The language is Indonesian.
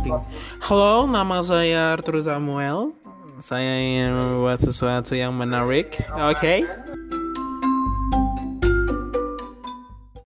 recording. Halo, nama saya Arthur Samuel. Saya ingin membuat sesuatu yang menarik. Oke. Okay?